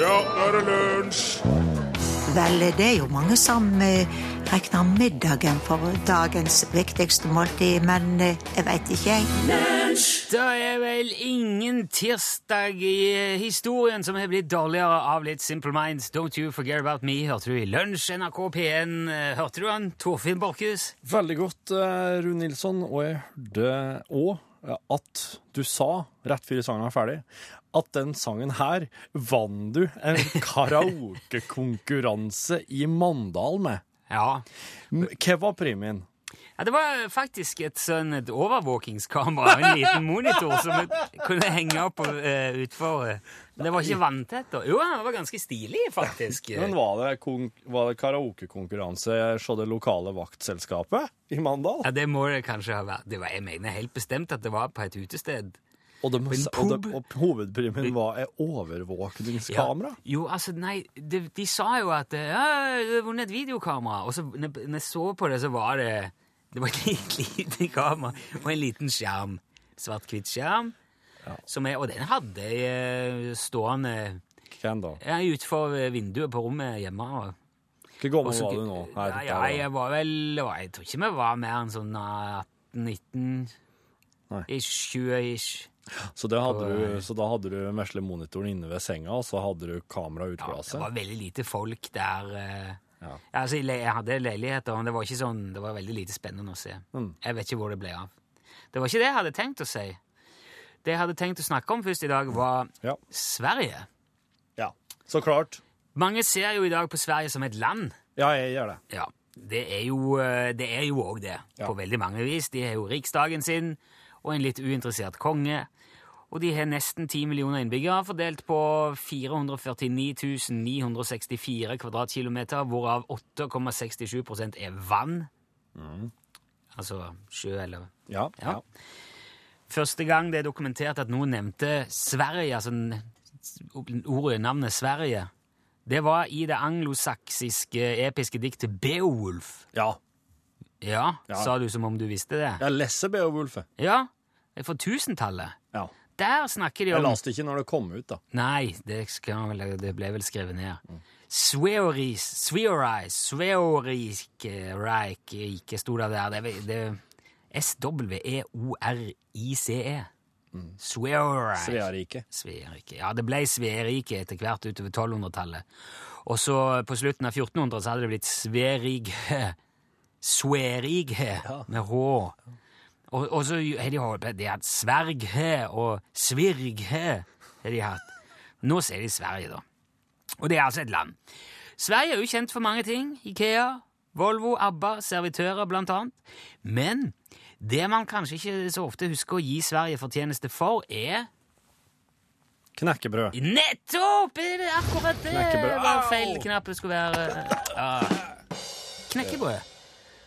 Ja, nå er det lunsj! Vel, det er jo mange som eh, regner middagen for dagens viktigste måltid, men eh, jeg veit ikke, jeg. Det er vel ingen tirsdag i eh, historien som har blitt dårligere av litt Simple Minds. Don't you forget about me, hørte du i Lunsj, NRK P1. Eh, Hørte du han, Torfinn Borchhus? Veldig godt, Rune Nilsson, og jeg hørte òg at du sa, rett før sangen var ferdig, at den sangen her vant du en karaokekonkurranse i Mandal med. Ja. Hva var premien? Ja. Det var faktisk et sånn et overvåkingskamera en liten monitor som vi kunne henge opp uh, utfor. eh. Men det var ikke vanntett. da. Jo, det var ganske stilig, faktisk. Men var det, var det karaokekonkurranse hos det lokale vaktselskapet i Mandal? Ja, Det må det kanskje ha vært. Det var, jeg mener helt bestemt at det var på et utested. Og, de, og, de, og hovedprimen var overvåkningskamera? Jo, altså, nei, de, de sa jo at eh, ja, du har vunnet et videokamera, og så når jeg så på det, så var det det var et lite, kamera og en liten skjerm. Svart-hvitt skjerm. Som jeg, og den hadde jeg eh, stående Hvem da? ja, utenfor vinduet på rommet hjemme. Og, Hvor gammel var du nå? Her, ja, ja, jeg var vel Jeg tror ikke vi var mer enn sånn 18-19. Ish, 20-ish. Så, du, så da hadde du meslemonitoren inne ved senga, og så hadde du kamera ut på glasset? Ja, det var veldig lite folk der. Ja. Altså, jeg hadde leiligheter, men det var sånn, det var veldig lite spennende å se. Mm. Jeg vet ikke hvor det ble av. Det var ikke det jeg hadde tenkt å si. Det jeg hadde tenkt å snakke om først i dag, var Ja. Sverige. ja. Så klart. Mange ser jo i dag på Sverige som et land. Ja, jeg gjør det. Ja, det er jo eh, det er jo også det, Ja. på veldig mange vis. De har jo riksdagen sin og en litt uinteressert konge. Og de har nesten 10 millioner innbyggere, fordelt på 449 964 kvadratkilometer, hvorav 8,67% er vann. Altså sjø eller Ja. Ja. ja. Første gang det er dokumentert at noen nevnte Sverige, altså ordet, navnet Sverige, det var i det anglosaksiske episke diktet Beowulf. ja. Ja, Ja. sa du som om du visste det? Ja, lesse Beowulfet. Ja, for tusentallet. Ja. Der snakker de Jeg om leste ikke når det kom ut, da. Nei, det, skal det ble vel skrevet ned. Sveoris, Sveoris, Sveorike, Reik, ikke sto det der. Det, det er E S-W-E-O-R-I-C-E. Sveoris. Svearike. Ja, det ble Sverike etter hvert utover 1200-tallet. Og så på slutten av 1400 så hadde det blitt Sverige. Sverige med H. Og, og så har de holdt på De har hatt Sverige og Svirge har de hatt. Nå sier de Sverige, da. Og det er altså et land. Sverige er jo kjent for mange ting. Ikea, Volvo, ABBA, servitører blant annet. Men det man kanskje ikke så ofte husker å gi Sverige fortjeneste for, er Knekkebrød. Nettopp! Er akkurat det Knekkebrød. var feil knapp det skulle være? Ja. Knekkebrød.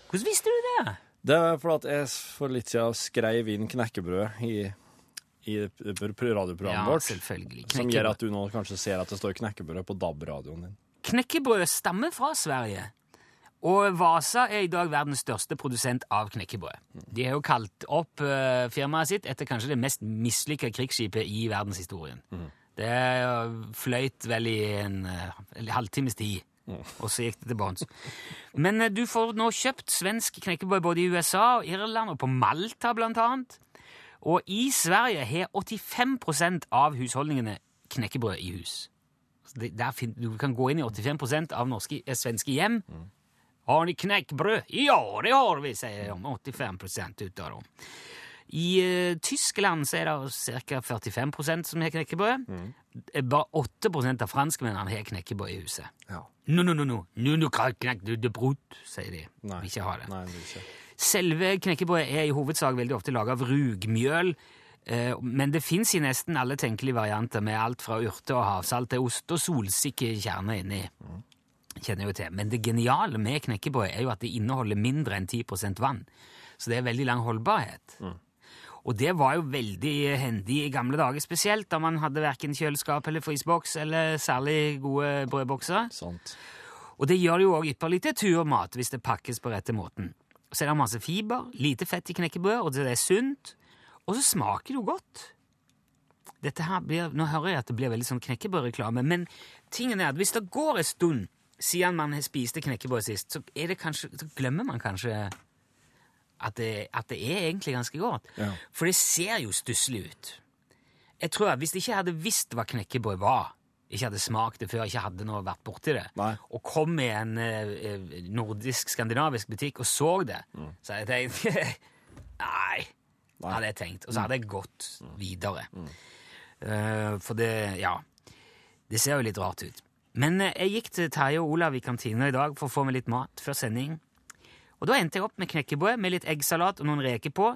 Hvordan visste du det? Det er fordi at jeg for litt siden skrev inn knekkebrød i, i radioprogrammet Ja, vårt. selvfølgelig. Som gjør at du nå kanskje ser at det står knekkebrød på DAB-radioen din. Knekkebrød stammer fra Sverige. Og Vasa er i dag verdens største produsent av knekkebrød. De har jo kalt opp eh, firmaet sitt etter kanskje det mest mislykka krigsskipet i verdenshistorien. Det eh, fløyt vel i en, eh, en halvtimes tid, og så gikk det til bunns. Men eh, du får nå kjøpt svensk knekkebrød både i USA og Irland og på Malta, blant annet. Og i Sverige har 85% av husholdningene knekkebrød i hus. Det, fin, du kan gå inn i 85% av norske, eh, svenske hjem. Har ni knekkebrød? Ja, det har vi, sier de. 85 ut av dem. I uh, Tyskland så er det ca. 45% som har knekkebrød. Mm. Bare 8% av franskmennene har knekkebrød i huset. Ja. No, no, no, no. no, no knekk, du, det brut, sier de. Nei. Vil ikke ha det. Nei, ikke. Selve knekkebrødet er i hovedsak veldig ofte laget av rugmjøl, eh, men det fins i nesten alle tenkelige varianter, med alt fra urte og havsalt til ost og solsikke kjerner inni. Kjenner jo til. Men det geniale med knekkebrød er jo at det inneholder mindre enn 10% vann. Så det er veldig lang holdbarhet. Og det var jo veldig hendig i gamle dager, spesielt da man hadde verken kjøleskap eller fryseboks eller særlig gode brødbokser. Sant. Og det gjør det jo òg ypperlig til turmat hvis det pakkes på rette måten. Så er det masse fiber, lite fett i knekkebrød, og det er sunt. Og så smaker det jo godt. dette her blir, Nå hører jeg at det blir veldig sånn knekkebrødreklame, men tingen er at hvis det går en stund siden man spiste knekkebrød sist, så, er det kanskje, så glemmer man kanskje at det, at det er egentlig ganske godt. Ja. For det ser jo stusslig ut. Jeg tror at Hvis jeg ikke hadde visst hva knekkebrød var, ikke hadde smakt det før, ikke hadde noe vært borti det, Nei. og kom i en eh, nordisk-skandinavisk butikk og så det, så hadde jeg tenkt Nei, hadde jeg tenkt. Og så hadde jeg gått videre. Eh, for det Ja. Det ser jo litt rart ut. Men eh, jeg gikk til Terje og Olav i kantina i dag for å få meg litt mat før sending. Og da endte jeg opp med knekkebrød med litt eggsalat og noen reker på.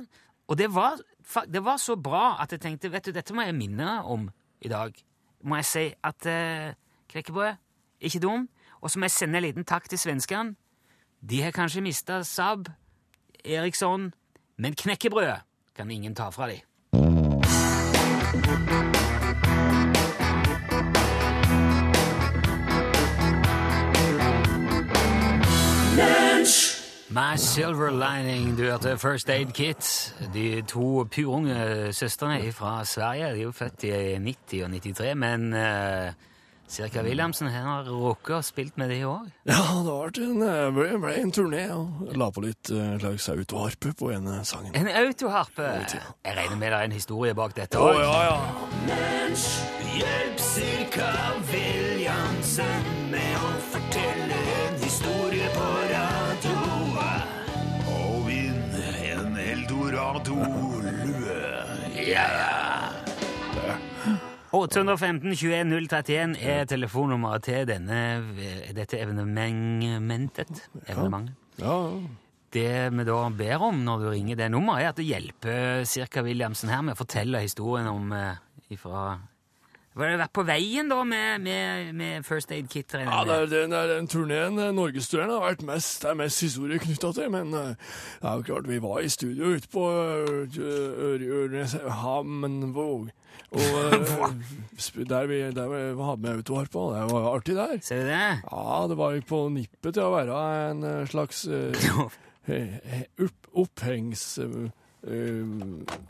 Og det var, det var så bra at jeg tenkte vet du, dette må jeg minne om i dag. Må jeg si at eh, knekkebrød ikke dum. Og så må jeg sende en liten takk til svenskene. De har kanskje mista Saab, Eriksson, men knekkebrød kan ingen ta fra dem. My Silver Lining, du hørte First Aid Kit. De to purunge søstrene fra Sverige. De er jo født i 90 og 93, men uh, Sirka Williamsen har rukket og spilt med de òg. Ja, det har vært en, eh, ble, ble en turné, og la på litt slags autoharpe på en sangen. En autoharpe. Jeg regner med det er en historie bak dette òg? Oh, ja, ja. Mens Hjelp Sirka Williamsen med å fortelle Ja, ja. 815 21 031 er telefonnummeret til denne, dette evenementet. Evenementet. ja. Det vi da ber om når du ringer det nummeret, er at du hjelper Cirka Williamsen her med å fortelle historien om eh, ifra Var det vært på veien da med, med, med First Aid Kit? Ja, det er, den, den turneen eh, Norgesturneen har vært mest, det er mest historie knytta til, men eh, det er jo klart vi var i studio ute på Ørnes Hammenvåg. Og eh, der vi, der vi hadde med autoharpa, det var jo artig der. Ser du det? Ja, det var på nippet til å være en eh, slags eh, opp, opphengs... eh,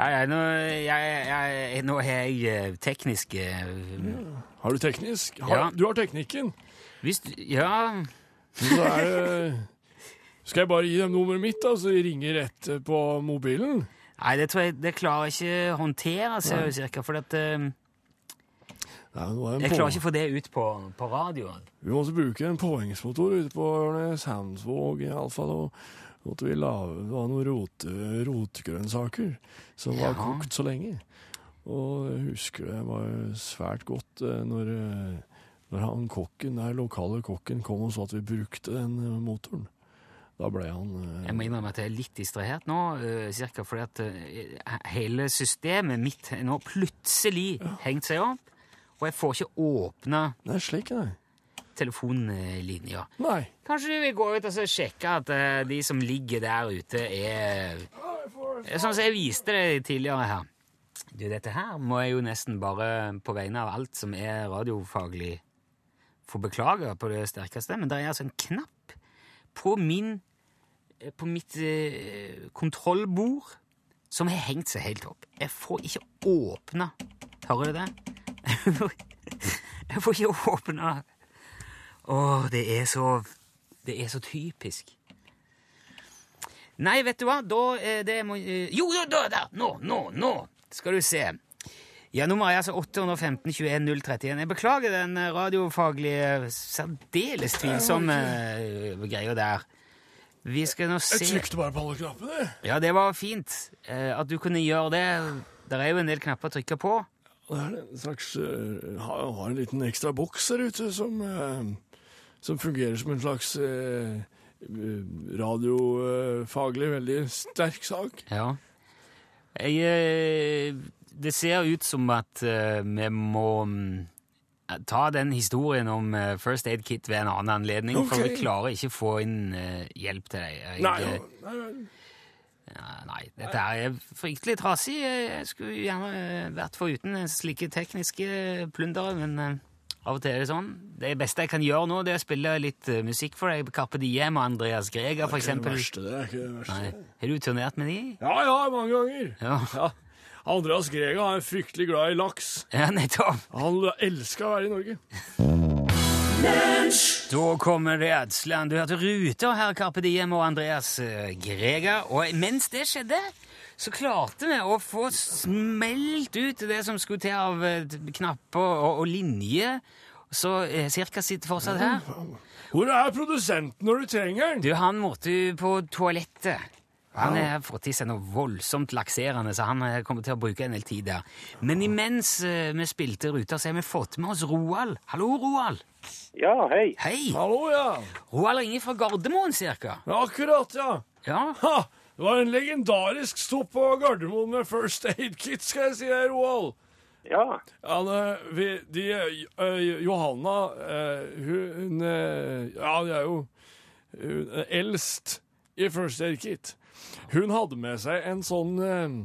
er nå, nå har jeg eh, teknisk eh, har du teknisk? Har, Ja. Du har teknikken. Hvis du Ja, Så er det Skal jeg bare gi dem nummeret mitt, da, så de ringer rett eh, på mobilen? Nei, det tror jeg det klarer jeg ikke å håndtere, ser jeg cirka. For at, um, Ja, jeg klarer ikke å få det ut på, på radioen. Vi måtte bruke en påhengsmotor ute på Hamsvåg iallfall. Og måtte vi lage noen rot, rotgrønnsaker som var Ja. kokt så lenge. Og jeg husker det var svært godt eh, når, eh, når han kokken den lokale kokken kom og så at vi brukte den eh, motoren. Da ble han Jeg må innrømme at jeg er litt distrahert nå, cirka fordi at hele systemet mitt nå plutselig hengt seg opp, og jeg får ikke åpna Nei, slik, nei. Telefonlinja. Nei. Kanskje du vil gå ut og så sjekke at eh, de som ligger der ute, er er Sånn som jeg viste deg tidligere her. Du, dette her må jeg jo nesten bare på vegne av alt som er radiofaglig få beklage på det sterkeste, men det er altså en knapp på min eh, på mitt eh, kontrollbord som har hengt seg helt opp. Jeg får ikke åpna Hører du det? Jeg får ikke åpna Å, det er så Det er så typisk. Nei, vet du hva, da er det må, eh, Jo, jo, da, der! Nå, nå, nå! Skal du se. Ja, nummeret er altså 815 21 031. Jeg beklager den eh, radiofaglige, særdeles tvilsomme eh, greia der. Vi skal nå se Jeg trykte bare på alle knappene. Ja, det var fint eh, at du kunne gjøre det. Det er jo en del knapper å trykke på. Det er en slags eh, har, har en liten ekstra boks her ute som, eh, som fungerer som en slags eh, radiofaglig veldig sterk sak. Ja. Jeg, eh, det ser ut som at eh, vi må mm, ta den historien om eh, First Aid Kit ved en annen anledning, for vi klarer ikke å få inn eh, hjelp til deg. Jeg, Nei, eh, jo, nei, ja, nei, dette er fryktelig trasig. Jeg skulle gjerne eh, vært foruten slike tekniske plundere, men eh, av og til er det sånn. Det beste jeg kan gjøre nå, det er å spille litt eh, musikk for deg. Carpe Diem og Andreas Greger, for det er ikke det eksempel. verste, det er ikke det verste. Nei. Har du turnert med de? Ja, ja, mange ganger. Ja. Ja. Andreas Grega er fryktelig glad i laks. Ja, nettopp. Han elsker å være i Norge. Da kommer det Adsland. Du hørte Ruter her, Carpe Diem og Andreas Greger. Og mens det skjedde, så klarte vi å få smelt ut det som skulle til av eh, knapper og, og linjer. Så eh, cirka sitter fortsatt her. Hvor er produsenten når du trenger den? Du, han måtte jo på toalettet. Han har fått i seg noe voldsomt lakserende, så han eh, kommer til å bruke en del tid der. Men imens eh, vi spilte ruta, så har vi fått med oss Roald. Hallo, Roald. Ja, hei. Hei. Hallo, ja. Roald ringer fra Gardermoen, cirka. ja. Akkurat, ja. Ja. Ha! Det var en legendarisk stopp på Gardermoen med First Aid Kit, skal jeg si deg, Roald. Ja, Ja, vi, de, Johanna, hun Ja, de er jo hun eldst i First Aid Kit. Hun hadde med seg en sånn eh,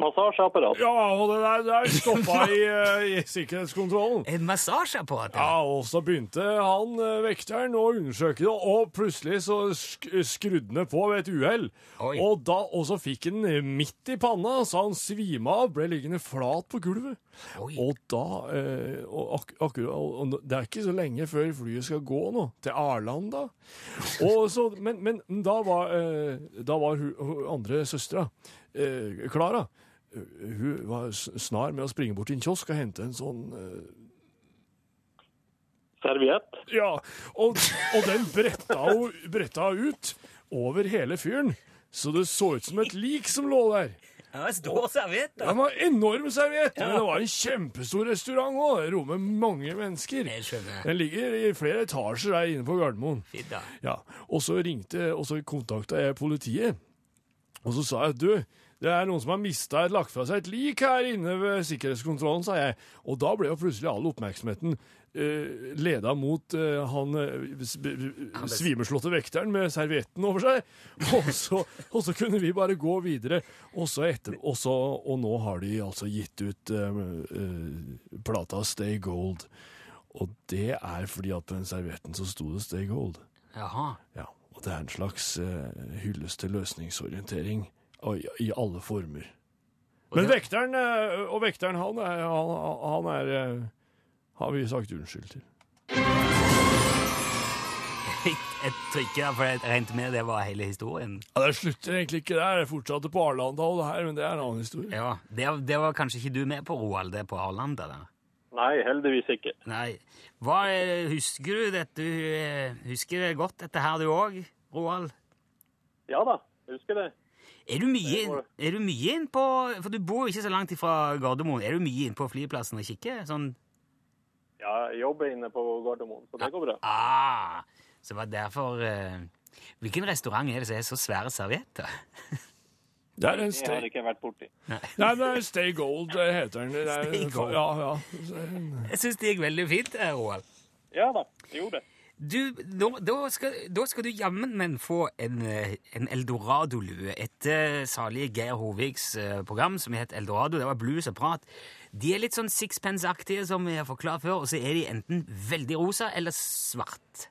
massasjeapparat. Ja, og det der, der stoppa i, eh, i sikkerhetskontrollen. En massasjeapparat? Ja, og så begynte han eh, vekteren å undersøke det, og plutselig så sk skrudde han på ved et uhell. Og, da- og så fikk han eh, midt i panna, så han svima av, ble liggende flat på gulvet. Oi. Og da eh, og ak akkurat, og, Det er ikke så lenge før flyet skal gå nå, til Arlanda. Og så, men, men da var, eh, da var hun, hun andre søstera, eh, Klara eh, Hun var snar med å springe bort til en kiosk og hente en sånn uh... Serviett. Ja, og, og den bretta hun bretta ut over hele fyren. Så det så ut som et lik som lå der. Ja, Stor serviett, da. Den var enorm serviett, men det var en kjempestor restaurant òg. Det rommer mange mennesker. Jeg skjønner. Den ligger i flere etasjer der inne på Gardermoen. Fint, da. Ja, Og så ringte, og så kontakta jeg politiet. Og så sa jeg du, det er noen som har mista et, lagt fra seg et lik her inne ved sikkerhetskontrollen, sa jeg. Og da ble jo plutselig all oppmerksomheten uh, leda mot uh, han eh, b- b- svimeslåtte vekteren med servietten over seg. Og så, og så kunne vi bare gå videre. Og så etter, og, så, og nå har de altså gitt ut eh, eh, plata Stay Gold. Og det er fordi at på den servietten så sto det Stay Gold. Jaha. Ja, og det er en slags eh, hyllest til løsningsorientering i, i alle former. Men det- vekteren, eh, og vekteren, han er, han, han er eh, Har vi sagt unnskyld til. Jeg, jeg trykker for jeg regnet med det var hele historien. Ja, Det slutter egentlig ikke der. Jeg fortsatte på Arlanda og det her, men det er en annen historie. Ja, Det, det var kanskje ikke du med på, Roald, det på Arlanda? der. Nei, heldigvis ikke. Nei. Hva, husker du dette? Husker du godt dette her, du òg, Roald? Ja da, husker det. Er du mye, Det er du mye inn på For du bor jo ikke så langt ifra Gardermoen. Er du mye inn på flyplassen og kikker? Sånn Ja, jeg jobber inne på Gardermoen, så det går bra. ah, Så var det derfor eh, Hvilken restaurant er det som er så svære servietter? Det er en Det har jeg ikke vært borti. nei, det er Stay Gold, heter den. Er, Stay Gold. Ja, ja. Jeg syns det gikk veldig fint, eh, Roald. Ja da, det gjorde det. Du, da, da, skal, da skal du jammen men få en, eh, en Eldorado-lue etter salige Geir Hoviks eh, program som het Eldorado. Det var blues og prat. De er litt sånn sixpence-aktige, som vi har forklart før, og så er de enten veldig rosa eller svart.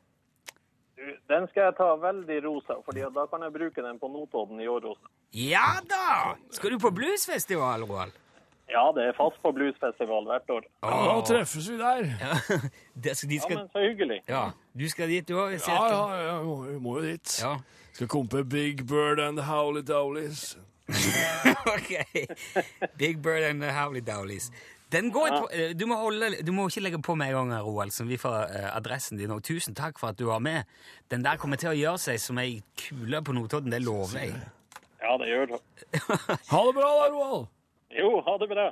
Den skal jeg ta veldig rosa, fordi da kan jeg bruke den på Notodden i Åros. Ja da! Skal du på bluesfestival, Roald? Ja, det er fast på bluesfestival hvert år. ja, da treffes vi der. Ja, det, skal- de Ja, men så hyggelig. ja, du skal dit, du òg? Ja, ja, ja, vi må, vi må jo dit. Ja. Skal kompe Big Bird and the Howly Dowlies. ok. Big Bird and the Howly Dowlies. Den går på, eh, du, må holde, du må ikke legge på med en gang, Roald, som vi får eh, adressen din. Og tusen takk for at du var med. Den der kommer til å gjøre seg som ei kule på Notodden, det lover jeg. Ja, det gjør det. Ha det bra da, Roald. Jo, ha det bra.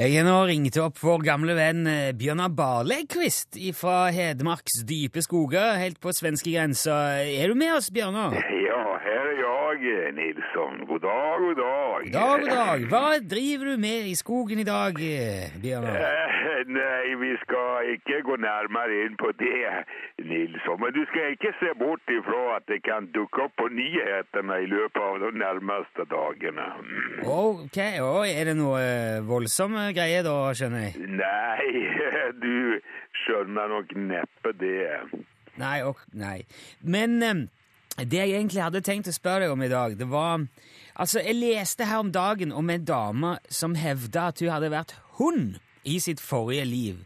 Jeg har nå ringt opp vår gamle venn eh, Bjørnar Barlegkvist fra Hedmarks dype skoger, helt på svenskegrensa. Er du med oss, Bjørnar? Ja, her er är jag, Nilsson. God dag, god dag. God dag, god dag. Hva driver du med i skogen i dag, Bjørnar? Eh, nei, vi skal ikke gå nærmere inn på det, Nilsson. Men du skal ikke se bort ifra at det kan dukke opp på nyhetene i løpet av de nærmeste dagene. Mm. Ok, og er det noe eh, voldsomme greier da, skjønner jeg? Nei, du skjønner nok neppe det. Nei, ok, nei. Men eh, det jeg egentlig hadde tenkt å spørre deg om i dag, det var Altså, jeg leste her om dagen om en dame som hevda at hun hadde vært hund i sitt forrige liv.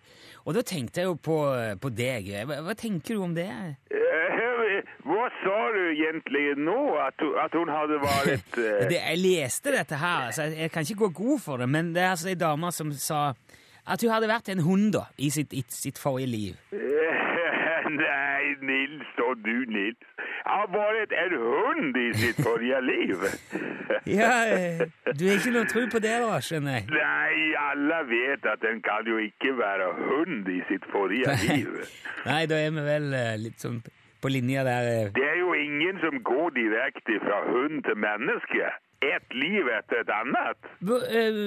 Og da tenkte jeg jo på, på deg. Hva, hva tenker du om det? Eh, Hva sa du egentlig nå? At, at hun hadde vært eh, det jeg leste dette her, så jeg, jeg kan ikke gå god for det, men det er altså ei dame som sa at hun hadde vært en hund da, i sitt, i sitt forrige liv. Nei, Nils og du, Nils. Har vært en hund i sitt forrige liv. Ja, eh, Du har ikke noe tro på det, da, skjønner jeg? Nei, alle vet at en kan jo ikke være hund i sitt forrige liv. Nei, da er vi vel eh, litt sånn på linja der. eh. Det er jo ingen som går direkte fra hund til menneske. Et liv etter et annet. B eh,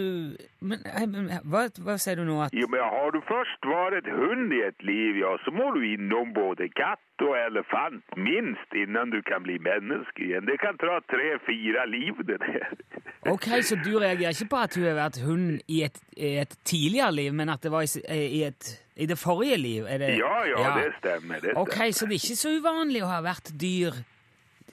men, men hva, hva sier du nå? At, Jo, men har du først vært hund i et liv, ja, så må du innom både katt og elefant, minst, innan du kan bli menneske igjen. Det kan ta tre-fire liv, det der. ok, Så du reagerer ikke på at hun har vært hund i et, i et tidligere liv, men at det var i, eh, i, et, i det forrige liv? Er det, Ja, ja, det stemmer. Det Ok, stemmer. Så det er ikke så uvanlig å ha vært dyr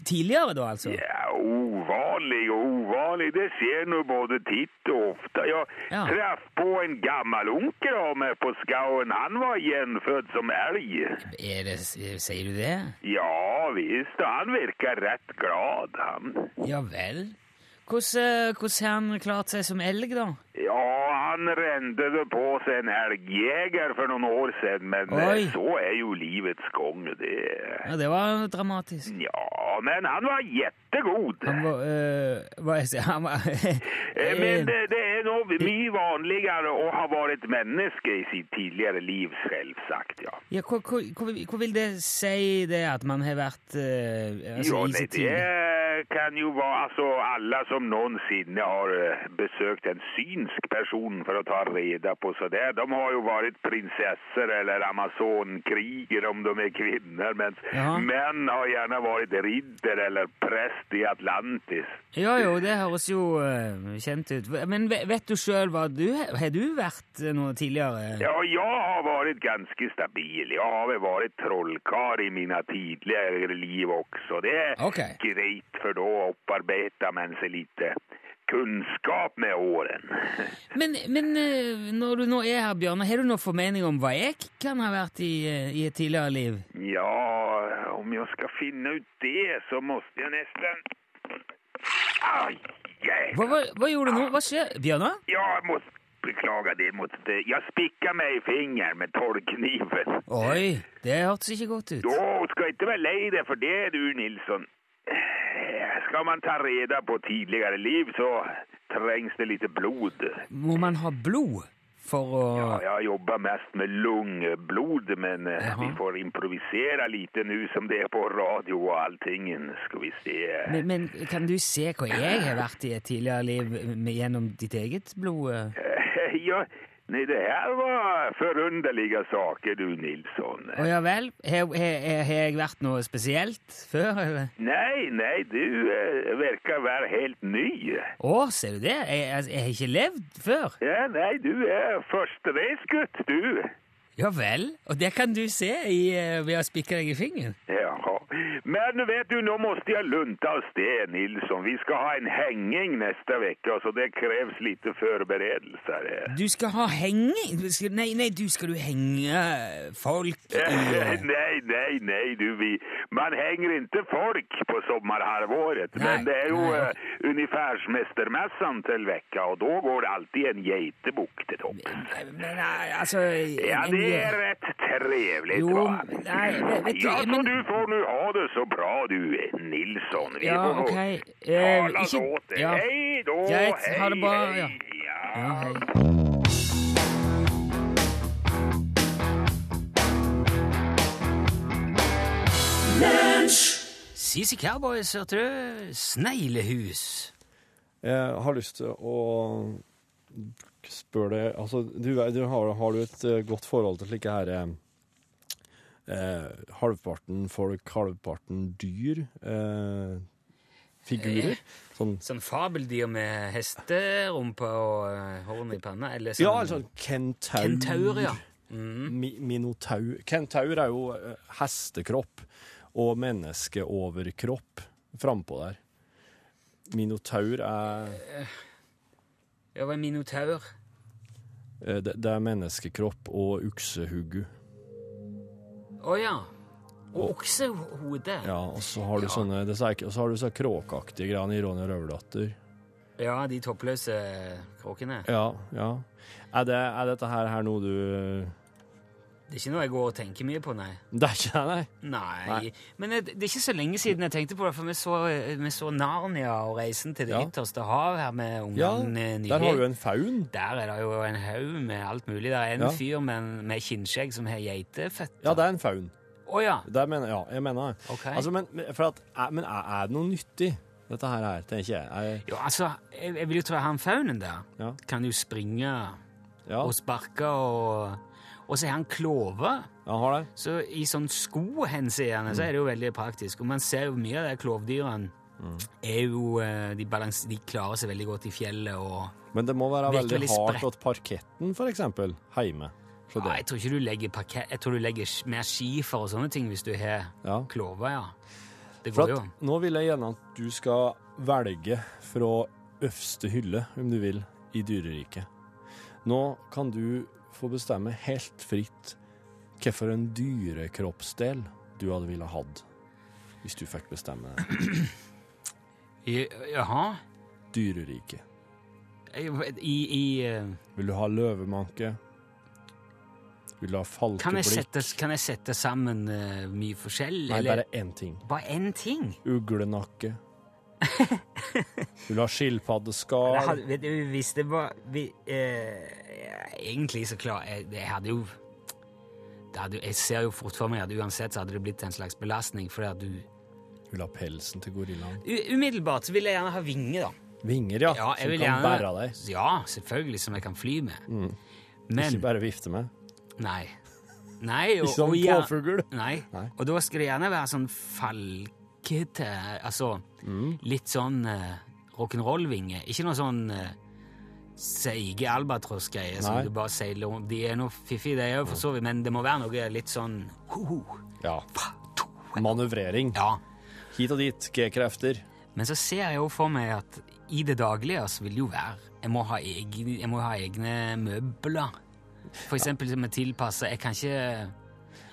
tidligere, da, altså? Ja, ovanlig og ovanlig. Det skjer nå både titt og ofte. Jeg Ja. traff på en gammel onkel av meg på skauen. Han var gjenfødt som elg. Er det, sier du det? Ja visst, han virker rett glad, han. Ja vel. Eh, hvordan har han klart seg som elg, da? Ja, han rente det på seg en elgjeger for noen år siden, men eh, Oi. så er jo livets gang, det. Ja, Det var dramatisk. Ja, men han var jettegod. Han var øh, Hva jeg sier Han var øh, Men det, det er nå mye vanligere å ha vært menneske i sitt tidligere liv, selvsagt, ja. Ja, hva, hva, hva, vil det si, det at man har vært øh, altså, Jo, i sitt tidligere kan jo være altså alle som noensinne har eh, besøkt en synsk person for å ta reda på så det. De har jo vært prinsesser eller amazonkriger om de er kvinner, mens Ja. menn har gjerne vært ridder eller prest i Atlantis. Ja, jo, det høres jo øh, kjent ut. Men vet du sjøl hva du Har du vært øh, noe tidligere? Ja, jeg har vært ganske stabil. Jeg har vel vært trollkar i mine tidligere liv også. Det er okay. greit, for da opparbeider man seg litt eh, kunnskap med åren. Men, men øh, når du nå er her, Bjørnar, har du noen formening om hva jeg kan ha vært i, øh, i et tidligere liv? Ja, om jeg skal finne ut det, så måtte jeg nesten Ai. Hva, hva, hva gjorde du nå? Hva skjer? Bjørnar? Ja, jeg må beklage det. Måtte, jeg spikka meg i fingeren med torvkniven. Oi, det hørtes ikke godt ut. Da skal ikke være lei deg for det, du, Nilsson. Skal man ta reda på tidligere liv, så trengs det litt blod. Må man ha blod for å Ja, jeg jobber mest med lungeblod, men eh, Jaha. vi får improvisere litt nå som det er på radio og alltingen. Skal vi se. men, men kan du se hva jeg har vært i et tidligere liv gjennom ditt eget blod? eh? Eh, Ja, nei, det her var forunderlige saker, du, Nilsson. Å ja vel? Har, jeg vært noe spesielt før, eller? Nei, nei, du eh, virker være helt ny. Å, ser du det? Jeg, jeg, jeg har ikke levd før. Ja, nei, du er førstereisgutt, du. Ja vel? Og det kan du se i, eh, ved å spikke deg i fingeren? Ja, men vet du, nå måste jeg lunta av sted, Nilsson. Vi skal ha en henging neste vecka, så det krävs lite förberedelser. Du skal ha henging? Nei, nei, du skal du henge folk nei, nei, nej, nej, nej, du, vi, man henger ikke folk på sommarhalvåret, men det er jo uh, ungefärsmästermässan till vecka och då går det alltid en geitebok till toppen. Men nei, altså Ja, det er rett trevligt, Jo, va? nej, vet- vet du, ja, så men- du får nu ha det så bra, du, Nilsson. Vi Ja, ok. Eh, ikke- ja. Hei da, Greit, hej, ha det bra, ja. Ja. Hei. Sisi Cowboys, hørte du? Sneglehus. Jeg har lyst til å spørre deg Altså, du, du har, har du et eh, godt forhold til slike her eh, eh, halvparten folk, halvparten dyr eh, figurer? Sånn Sånn fabeldyr med hesterumpe og eh, horn i panna? Eller sånn Ja, altså kentaur. Kentaur, ja. Mi minotaur Kentaur er jo eh, hestekropp og menneskeoverkropp frampå der. Minotaur er Ja, hva er minotaur. eh, det, det er menneskekropp og uksehuggu. Å ja. Og oksehode. Ja, og så har du sånne det er Og så har du så kråkeaktige greiene i Ronja Røverdatter. Ja, de toppløse kråkene. Ja, ja. Er, det, er dette her, her noe du Det er ikke noe jeg går og tenker mye på, nei. Det er ikke det, nei? Nei. Men det, det er ikke så lenge siden jeg tenkte på det, for vi så, vi så Narnia og Reisen til det Ja. ytterste hav her med Ja, ungene nylig. der har du en faun. Der er det jo en haug med alt mulig. Det er en Ja. fyr med, med kinnskjegg som har geiteføtter. Ja, det er en faun. Å ja. Mener, ja, jeg mener det. Okay. Altså, men, at, men er, er det noe nyttig, dette her, her tenker jeg? Er, Jo, altså, jeg, jeg vil jo tro at han faunen der Ja. kan jo springe ja, og sparke og Og så har han klove. Ja, har det. Så i sånn skohenseende så er det jo veldig praktisk. Og man ser jo mye av de klovdyrene er jo eh, de, balans, de klarer seg veldig godt i fjellet og Men det må være veldig, veldig hardt at parketten, for eksempel, heime. Ja, Jeg tror ikke du legger parkett Jeg tror du legger mer skifer og sånne ting hvis du har ja. klover, ja. Det For at, jo. nå vil jeg gjerne at du skal velge fra øverste hylle, om du vil, i dyreriket. Nå kan du få bestemme helt fritt hvilken dyrekroppsdel du hadde ville hatt, hvis du fikk bestemme det. Jaha? Dyreriket. I, i eh, Vil du ha løvemanke? Vil du ha kan, jeg falkeblikk? sette, kan jeg sette sammen uh, mye forskjell? Nei, eller- bare én ting. Bare én ting? Uglenakke. Vil du ha skilpaddeskall? hadde, vet du, hvis det var vi, eh, Egentlig så klar jeg, jeg hadde jo det hadde, Jeg ser jo fort for meg at uansett så hadde det blitt en slags belastning. Fordi at du Vil ha pelsen til gorillaen? Umiddelbart så vil jeg gjerne ha vinger, da. Vinger, ja. Ja, som kan gjerne, bære deg. Ja, selvfølgelig, som jeg kan fly med. Men Ikke bare vifte med. Nei. Nei, og, Ikke som påfugl. Nei. Nei. Og da skal det gjerne være sånn falkete Altså Mm. litt sånn uh, rock'n'roll-vinge. Ikke noe sånn uh, seige albatross-greier som du bare seiler om. De er noe fiffige, de òg, for så vidt, men det må være noe litt sånn ho-ho. Ja. Manøvrering. Ja. Hit og dit. G-krefter. Men så ser jeg jo for meg at i det daglige så vil det jo være Jeg må ha, egne, må ha egne møbler. For eksempel som er tilpassa Jeg kan ikke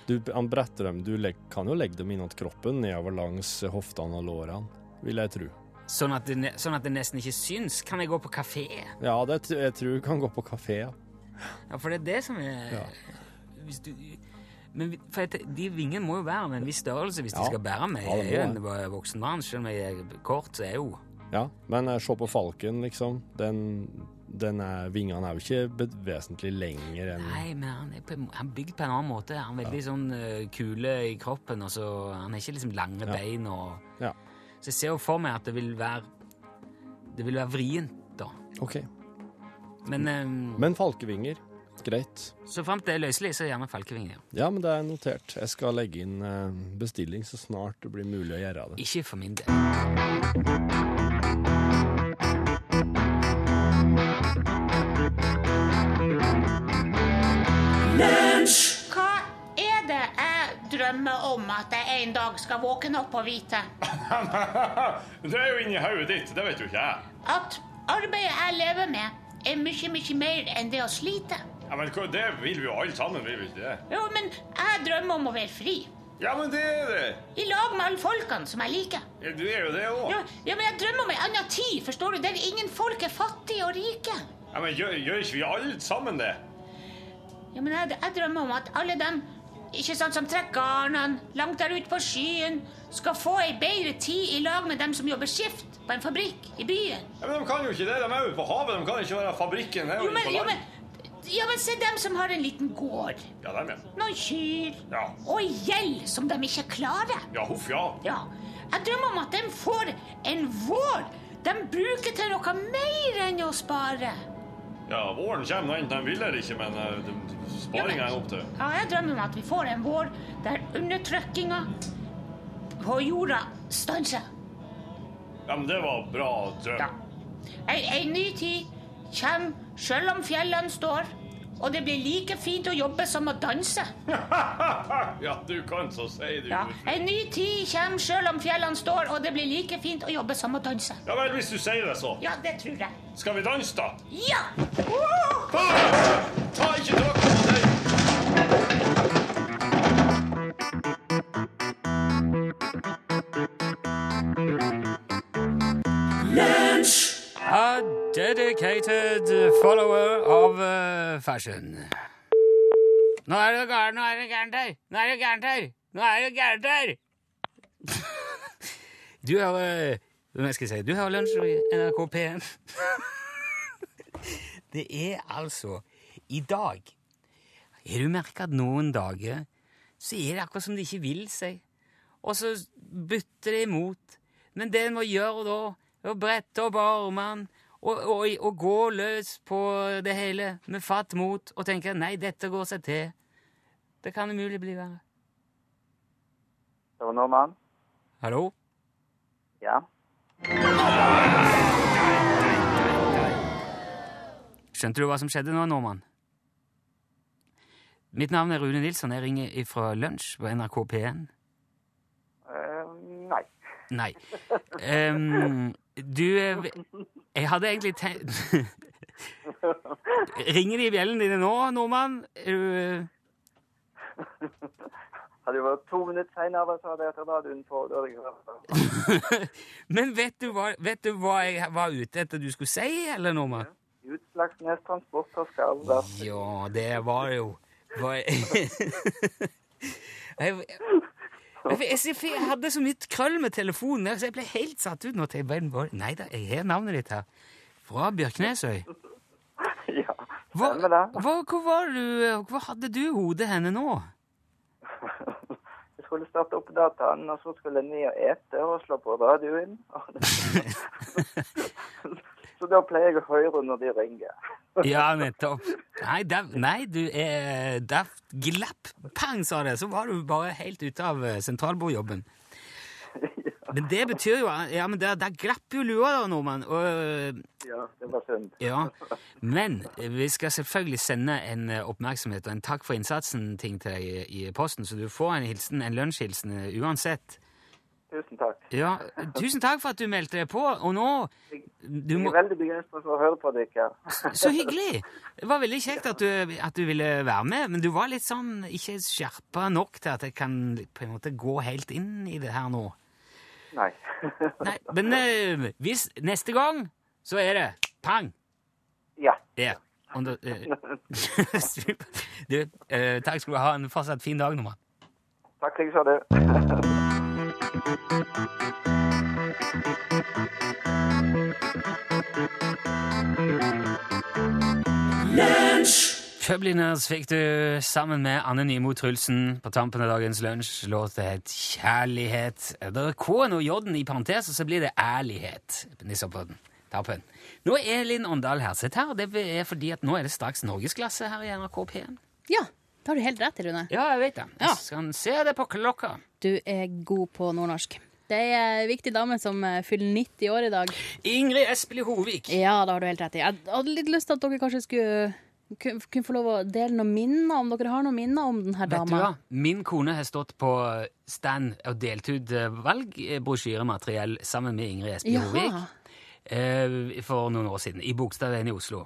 Du, han bretter dem. Du kan jo legge dem innat kroppen, nedover langs hoftene og lårene, vil jeg tro. sånn at, det, sånn at det nesten ikke syns. Kan jeg gå på kafé? Ja, det, jeg tror du kan gå på kafé, ja. Ja, for det er det som er Ja. hvis du, Men jeg, de vingene må jo være med en viss størrelse hvis de skal bære meg. Ja, jeg er jo en voksen mann, selv om jeg er kort, så er jeg jo Ja, men eh, se på falken, liksom. Den er, vingene er jo ikke vesentlig lenger enn Nei, men han er, på, han er bygd på en annen måte. Han er veldig sånn uh, kule i kroppen, og så Han er ikke liksom lange Ja. bein og Ja. Så jeg ser jo for meg at det vil være Det vil være vrient, da. OK. Men, um, Men falkevinger, greit. så framt det er løselig, så gjerne falkevinger. Ja, men det er notert. Jeg skal legge inn eh, bestilling så snart det blir mulig å gjøre det. Ikke for min del. Drømmer om at jeg en dag skal våkne opp og vite? Det er jo inni hodet ditt, det vet jo ikke jeg. At arbeidet jeg lever med, er mye, mye mer enn det å slite. Ja, men Det vil vi jo alle sammen, vil vi ikke det? Jo, men jeg drømmer om å være fri. Ja, men det er det. I lag med alle folkene som jeg liker. Ja, Du er jo det òg. Ja, ja, men jeg drømmer om en annen tid, forstår du, der ingen folk er fattige og rike. Ja, men gjør, gjør ikke vi alle sammen det? Ja, men jeg, jeg drømmer om at alle dem ikke sant, som trekker garnene langt der ute på skyen, skal få ei bedre tid i lag med dem som jobber skift på en fabrikk i byen. Ja, men De kan jo ikke det. De er jo på havet. De kan ikke være fabrikken. Jo, men, jo, men, ja, men se dem som har en liten gård. Ja, dem, ja. Noen kyr. Ja. Og gjeld som de ikke klarer. Ja, huff, ja. Ja. Jeg drømmer om at de får en vår de bruker til noe mer enn å spare. Ja, Våren kommer enten de vil eller ikke, men uh, sparinga er opp til. Ja, jeg drømmer om at vi får en vår der undertrykkinga på jorda stanser. Ja, men det var bra drøm. Ja. Ei, ei ny tid kommer selv om fjellene står, Og det blir like fint å jobbe som å danse. Ja, du kan så si, du. Ja. En ny tid kommer selv om fjellene står, og det blir like fint å jobbe som å danse. Ja vel, hvis du sier det, så. Ja, det tror jeg. Skal vi danse, da? Ja! Ta ikke drakta follower of uh, fashion. Nå er det gærent, er det her! Nå er det gærent her! Nå er det gærent her! Du har uh, Hva skal jeg si? Du har lunsj i NRK P1. Det er altså I dag Har du merka at noen dager så er det akkurat som de ikke vil seg? Og så bytter de imot. Men det en må gjøre da, er å brette opp armene og, og, og gå løs på det hele med fatt mot og tenke nei, dette går seg til. Det kan umulig bli verre. Det var Norman. Hallo? Ja. Skjønte du hva som skjedde nå, Norman? Mitt navn er Rune Nilsson. Jeg ringer fra lunsj på NRK P1. Uh, nei. Nei. Ehm, du eh, Jeg hadde egentlig tenkt Ringer de i bjellene dine nå, Nordmann? Eh, Hadde jo vært to minutter senere, så hadde jeg hatt radioen på. Men vet du, hva, vet du hva jeg var ute etter du skulle si, eller, Nordmann? Utslagsnes Transport og skal Ja, det var jo var, jeg, jeg, jeg, jeg hadde så mye krøll med telefonen, der, så jeg ble helt satt ut nå. til Nei da, jeg har navnet ditt her. Fra Bjørknesøy. Ja, det. hva, hvor, var du, hvor hadde du hodet henne nå? Jeg skulle starte opp dataen, og så skulle jeg ned og ete og slå på radioen. Så da pleier jeg å høre når de ringer. Ja, nettopp. Nei, der, nei du er Der glapp pang, sa det, så var du bare helt ute av eh, sentralbordjobben. Men det betyr jo Ja, men der, der glapp jo lua, da, nordmann. Og eh, Ja, det var synd. Ja, men vi skal selvfølgelig sende en eh, oppmerksomhet og en takk for innsatsen-ting til deg i, i posten, så du får en hilsen, en lunsjhilsen eh, uansett. Tusen takk. Ja, tusen takk for at du meldte deg på, og nå du Jeg er veldig begeistra for å høre på dere. Så hyggelig! Det var veldig kjekt at du, at du ville være med, men du var litt sånn ikke skjerpa nok til at jeg kan på en måte gå helt inn i det her nå. Nei. Nei, men eh, hvis neste gang, så er det pang! Ja. Der. Da, eh, Du, eh, takk skal du ha. En fortsatt fin dag, Norman. Takk likeså, du. Publiners fikk du sammen med Anne Nymo Trulsen på tampen av dagens lunsj. Låta het Kjærlighet. Det er K-en og J-en i parentes, og så blir det ærlighet. Nå er Linn Åndal Herseth her, det er fordi at nå er det straks norgesklasse her i NRK P1. Ja, det har du helt rett i, Rune. Ja, jeg vet det. Ja. Jeg skal se det på klokka. Du er god på nordnorsk. Det er ei viktig dame som eh, fyller 90 år i dag. Ingrid Espelid Hovig. Ja, det har du helt rett i. Jeg hadde litt lyst til at dere kanskje skulle kunne få lov å dele noen minner, om dere har noen minner om denne Vet du dama. hva? Min kone har stått på stand og delt ut eh, valgbrosjyremateriell sammen med Ingrid Espelid Hovig eh, for noen år siden, i Bogstadveien i Oslo.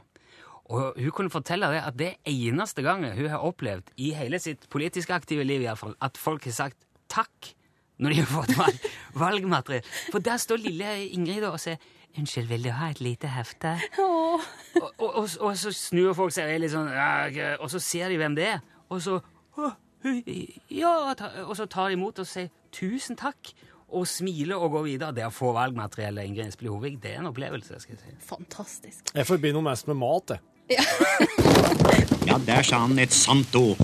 Og hun kunne fortelle det at det eneste gangen hun har opplevd i hele sitt politiske aktive liv, i alle fall, at folk har sagt takk når de har fått valg, valgmateriell. For der står lille Ingrid og sier 'Unnskyld, vil du ha et lite hefte?' Og, og, og, og så snur folk seg litt sånn Og så ser de hvem det er, og så Ja, og så tar de imot og sier 'tusen takk', og smiler og går videre. Det å få valgmateriellet Ingrid Espelid Hovig, det er en opplevelse. skal jeg si. Fantastisk. Jeg forbinder henne mest med mat, jeg. Ja, der sa han et sant ord.